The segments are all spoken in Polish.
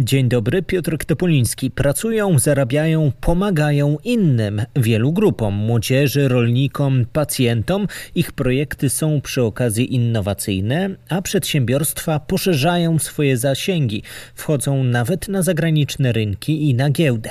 Dzień dobry, Piotr Topoliński. Pracują, zarabiają, pomagają innym, wielu grupom, młodzieży, rolnikom, pacjentom. Ich projekty są przy okazji innowacyjne, a przedsiębiorstwa poszerzają swoje zasięgi, wchodzą nawet na zagraniczne rynki i na giełdę.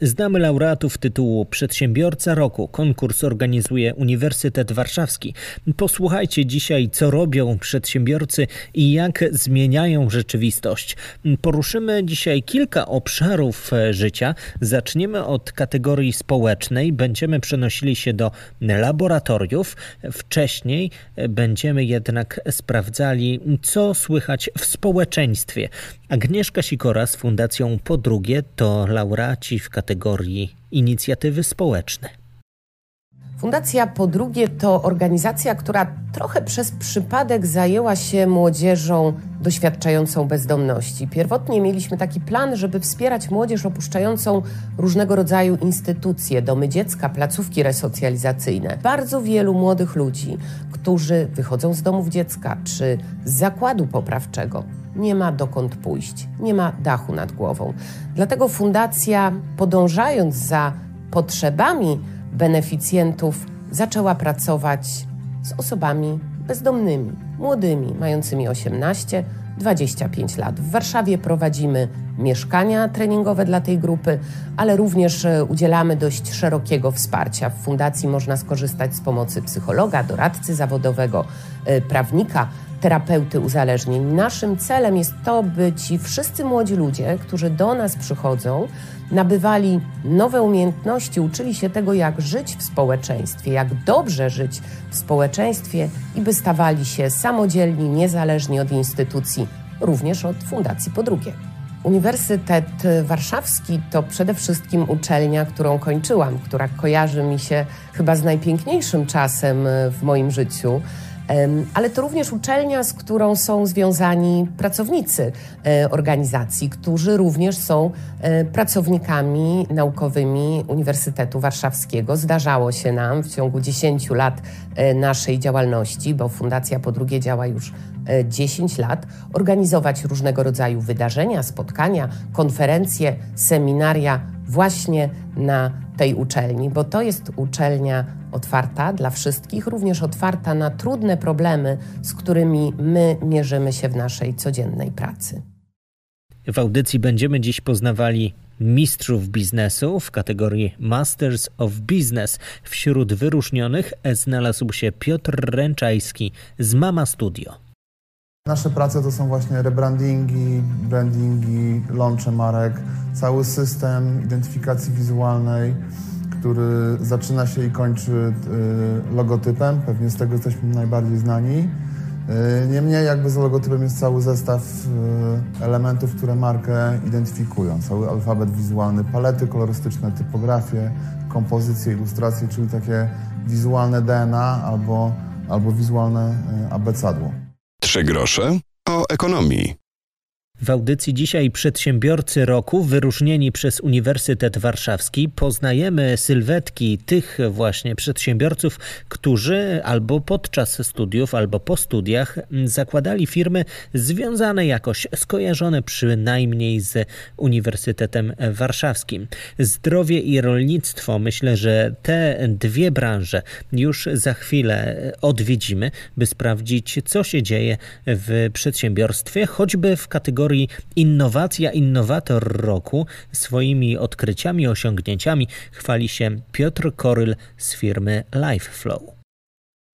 Znamy laureatów tytułu Przedsiębiorca Roku. Konkurs organizuje Uniwersytet Warszawski. Posłuchajcie dzisiaj, co robią przedsiębiorcy i jak zmieniają rzeczywistość. Poruszymy dzisiaj kilka obszarów e, życia. Zaczniemy od kategorii społecznej. Będziemy przenosili się do laboratoriów. Wcześniej e, będziemy jednak sprawdzali, co słychać w społeczeństwie. Agnieszka Sikora z Fundacją Po drugie to laureaci w kategorii inicjatywy społeczne. Fundacja po drugie to organizacja, która trochę przez przypadek zajęła się młodzieżą doświadczającą bezdomności. Pierwotnie mieliśmy taki plan, żeby wspierać młodzież opuszczającą różnego rodzaju instytucje, domy dziecka, placówki resocjalizacyjne. Bardzo wielu młodych ludzi, którzy wychodzą z domów dziecka czy z zakładu poprawczego, nie ma dokąd pójść, nie ma dachu nad głową. Dlatego fundacja, podążając za potrzebami, beneficjentów zaczęła pracować z osobami bezdomnymi, młodymi, mającymi 18, 25 lat. W Warszawie prowadzimy mieszkania treningowe dla tej grupy, ale również e, udzielamy dość szerokiego wsparcia. W fundacji można skorzystać z pomocy psychologa, doradcy zawodowego, e, prawnika, terapeuty uzależnień. Naszym celem jest to, by ci wszyscy młodzi ludzie, którzy do nas przychodzą, nabywali nowe umiejętności, uczyli się tego, jak żyć w społeczeństwie, jak dobrze żyć w społeczeństwie i by stawali się samodzielni, niezależni od instytucji, również od Fundacji po drugie. Uniwersytet Warszawski to przede wszystkim uczelnia, którą kończyłam, która kojarzy mi się chyba z najpiękniejszym czasem w moim życiu ale to również uczelnia, z którą są związani pracownicy e, organizacji, którzy również są e, pracownikami naukowymi Uniwersytetu Warszawskiego. Zdarzało się nam w ciągu 10 lat e, naszej działalności, bo Fundacja po drugie działa już 10 lat, organizować różnego rodzaju wydarzenia, spotkania, konferencje, seminaria właśnie na tej uczelni, bo to jest uczelnia otwarta dla wszystkich, również otwarta na trudne problemy, z którymi my mierzymy się w naszej codziennej pracy. W audycji będziemy dziś poznawali mistrzów biznesu w kategorii Masters of Business. Wśród wyróżnionych znalazł się Piotr Ręczajski z Mama Studio. Nasze prace to są właśnie rebrandingi, brandingi, launche marek, cały system identyfikacji wizualnej, który zaczyna się i kończy y, logotypem. Pewnie z tego jesteśmy najbardziej znani. Y, niemniej jakby za logotypem jest cały zestaw y, elementów, które markę identyfikują. Cały alfabet wizualny, palety kolorystyczne, typografie, kompozycje, ilustracje, czyli takie wizualne DNA albo, albo wizualne abecadło. Trzy grosze o ekonomii. W audycji dzisiaj przedsiębiorcy roku wyróżnieni przez Uniwersytet Warszawski poznajemy sylwetki tych właśnie przedsiębiorców, którzy albo podczas studiów, albo po studiach zakładali firmy związane jakoś, skojarzone przynajmniej z Uniwersytetem Warszawskim. Zdrowie i rolnictwo, myślę, że te dwie branże już za chwilę odwiedzimy, by sprawdzić, co się dzieje w przedsiębiorstwie, choćby w kategorii kategorii Innowacja Innowator Roku swoimi odkryciami, osiągnięciami chwali się Piotr Koryl z firmy LifeFlow.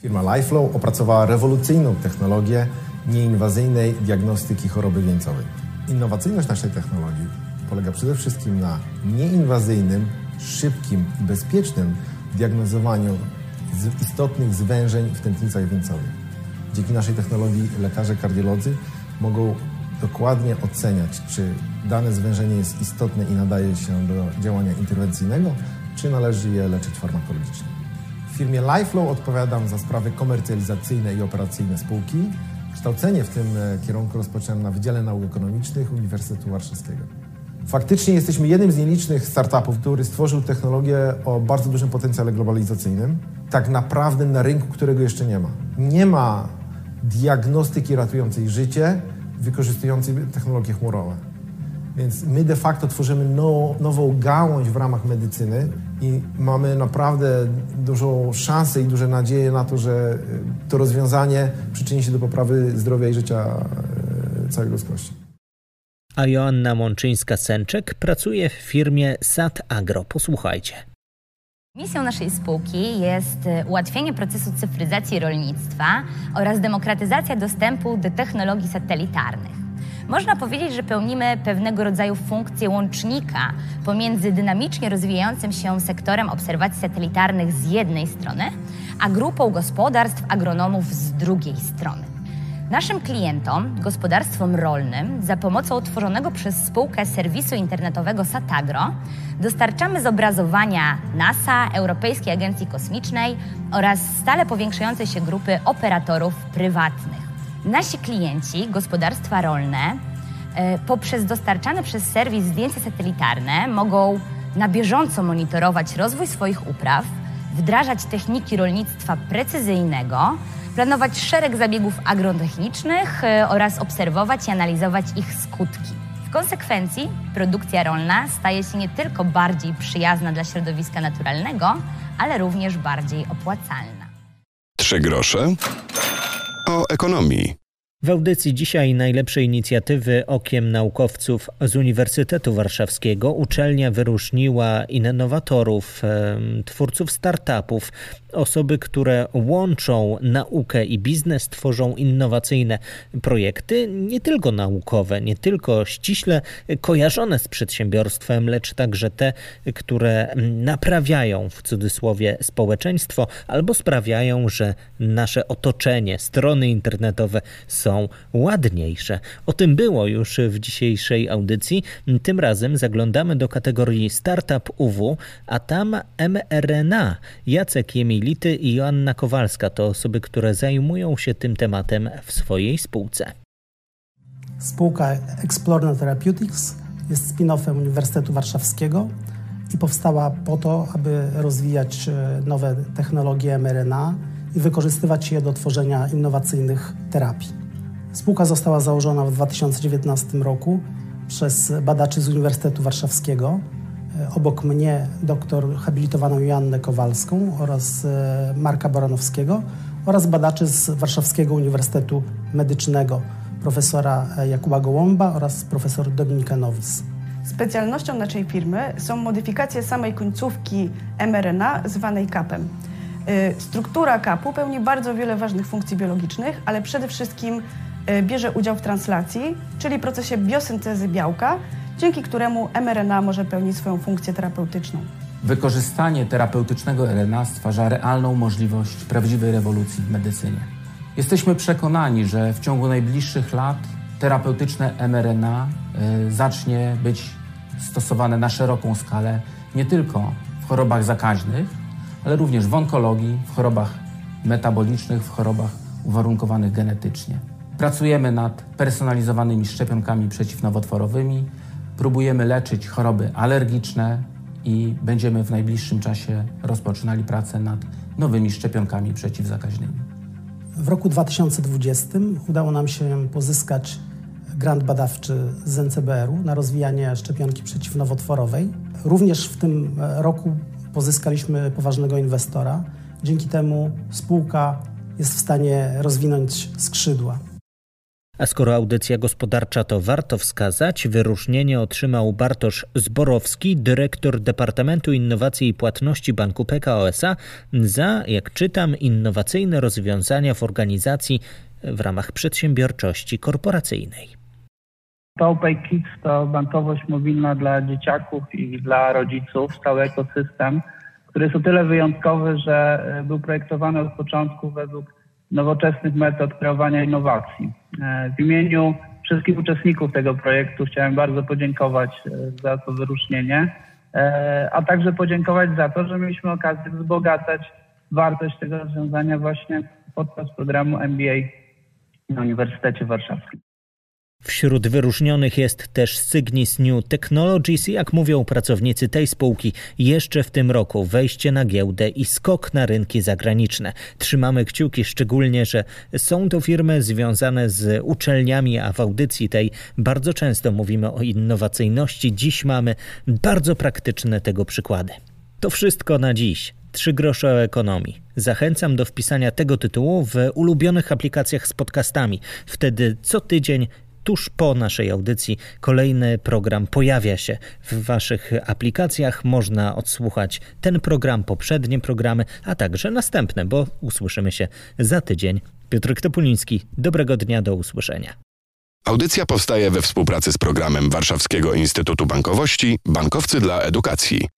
Firma LifeFlow opracowała rewolucyjną technologię nieinwazyjnej diagnostyki choroby wieńcowej. Innowacyjność naszej technologii polega przede wszystkim na nieinwazyjnym, szybkim i bezpiecznym diagnozowaniu istotnych zwężeń w tętnicach wieńcowych. Dzięki naszej technologii lekarze kardiolodzy mogą dokładnie oceniać, czy dane zwężenie jest istotne i nadaje się do działania interwencyjnego, czy należy je leczyć farmakologicznie. W firmie LifeFlow odpowiadam za sprawy komercjalizacyjne i operacyjne spółki. Kształcenie w tym e, kierunku rozpocząłem na Wydziale Nauk Ekonomicznych Uniwersytetu Warszawskiego. Faktycznie jesteśmy jednym z nielicznych startupów, który stworzył technologię o bardzo dużym potencjale globalizacyjnym, tak naprawdę na rynku, którego jeszcze nie ma. Nie ma diagnostyki ratującej życie, wykorzystującej technologie chmurowe. Więc my de facto tworzymy now, nową gałąź w ramach medycyny i mamy naprawdę dużą szansę i duże nadzieje na to, że to rozwiązanie przyczyni się do poprawy zdrowia i życia e, całej ludzkości. A Joanna Mączyńska-Sęczek pracuje w firmie SAT Agro. Posłuchajcie. Misją naszej spółki jest e, ułatwienie procesu cyfryzacji rolnictwa oraz demokratyzacja dostępu do technologii satelitarnych. Można powiedzieć, że pełnimy pewnego rodzaju funkcję łącznika pomiędzy dynamicznie rozwijającym się sektorem obserwacji satelitarnych z jednej strony, a grupą gospodarstw agronomów z drugiej strony. Naszym klientom, gospodarstwom rolnym, za pomocą utworzonego przez spółkę serwisu internetowego Satagro dostarczamy zobrazowania NASA, Europejskiej Agencji Kosmicznej oraz stale powiększającej się grupy operatorów prywatnych. Nasi klienci, gospodarstwa rolne, e, poprzez dostarczane przez serwis zdjęcia satelitarne mogą na bieżąco monitorować rozwój swoich upraw, wdrażać techniki rolnictwa precyzyjnego, planować szereg zabiegów agrotechnicznych e, oraz obserwować i analizować ich skutki. W konsekwencji produkcja rolna staje się nie tylko bardziej przyjazna dla środowiska naturalnego, ale również bardziej opłacalna. Trzy grosze o ekonomii. W audycji dzisiaj najlepsze inicjatywy okiem naukowców z Uniwersytetu Warszawskiego. Uczelnia wyróżniła innowatorów, twórców startupów, osoby, które łączą naukę i biznes, tworzą innowacyjne projekty, nie tylko naukowe, nie tylko ściśle kojarzone z przedsiębiorstwem, lecz także te, które naprawiają w cudzysłowie społeczeństwo albo sprawiają, że nasze otoczenie, strony internetowe są ładniejsze. O tym było już w dzisiejszej audycji. Tym razem zaglądamy do kategorii Startup UW, a tam mRNA. Jacek Jemil Lity i Joanna Kowalska to osoby, które zajmują się tym tematem w swojej spółce. Spółka Explorna Therapeutics jest spin-offem Uniwersytetu Warszawskiego i powstała po to, aby rozwijać e, nowe technologie mRNA i wykorzystywać je do tworzenia innowacyjnych terapii. Spółka została założona w 2019 roku przez badaczy z Uniwersytetu Warszawskiego E, obok mnie doktor habilitowaną Joannę Kowalską oraz e, Marka Baranowskiego oraz badaczy z Warszawskiego Uniwersytetu Medycznego profesora e, Jakuba Gołąba oraz profesor Dominika Nowis. Specjalnością naszej firmy są modyfikacje samej końcówki mRNA zwanej kapem. Struktura kapu pełni bardzo wiele ważnych funkcji biologicznych, ale przede wszystkim bierze udział w translacji, czyli procesie biosyntezy białka, dzięki któremu mRNA może pełnić swoją funkcję terapeutyczną. Wykorzystanie terapeutycznego RNA stwarza realną możliwość prawdziwej rewolucji w medycynie. Jesteśmy przekonani, że w ciągu najbliższych lat terapeutyczne mRNA y, zacznie być stosowane na szeroką skalę nie tylko w chorobach zakaźnych, ale również w onkologii, w chorobach metabolicznych, w chorobach uwarunkowanych genetycznie. Pracujemy nad personalizowanymi szczepionkami przeciwnowotworowymi, Próbujemy leczyć choroby alergiczne i będziemy w najbliższym czasie rozpoczynali pracę nad nowymi szczepionkami przeciwzakaźnymi. W roku 2020 udało nam się pozyskać grant badawczy z NCBR-u na rozwijanie szczepionki przeciwnowotworowej. Również w tym roku pozyskaliśmy poważnego inwestora. Dzięki temu spółka jest w stanie rozwinąć skrzydła. A skoro audycja gospodarcza to warto wskazać, wyróżnienie otrzymał Bartosz Zborowski, dyrektor Departamentu Innowacji i Płatności Banku PKO SA za, jak czytam, innowacyjne rozwiązania w organizacji w ramach przedsiębiorczości korporacyjnej. PayPay Kids to bankowość mobilna dla dzieciaków i dla rodziców, cały ekosystem, który jest o tyle wyjątkowy, że był projektowany od początku według nowoczesnych metod kreowania innowacji. E, w imieniu wszystkich uczestników tego projektu chciałem bardzo podziękować e, za to wyróżnienie, e, a także podziękować za to, że mieliśmy okazję wzbogacać wartość tego rozwiązania właśnie podczas programu MBA na Uniwersytecie Warszawskim. Wśród wyróżnionych jest też Cygnis New Technologies i jak mówią pracownicy tej spółki, jeszcze w tym roku wejście na giełdę i skok na rynki zagraniczne. Trzymamy kciuki szczególnie, że są to firmy związane z uczelniami, a w audycji tej bardzo często mówimy o innowacyjności. Dziś mamy bardzo praktyczne tego przykłady. To wszystko na dziś. Trzy grosze o ekonomii. Zachęcam do wpisania tego tytułu w ulubionych aplikacjach z podcastami. Wtedy co tydzień tuż po naszej audycji kolejny program pojawia się w Waszych aplikacjach. Można odsłuchać ten program, poprzednie programy, a także następne, bo usłyszymy się za tydzień. Piotr Topuliński, dobrego dnia, do usłyszenia. Audycja powstaje we współpracy z programem Warszawskiego Instytutu Bankowości Bankowcy dla Edukacji.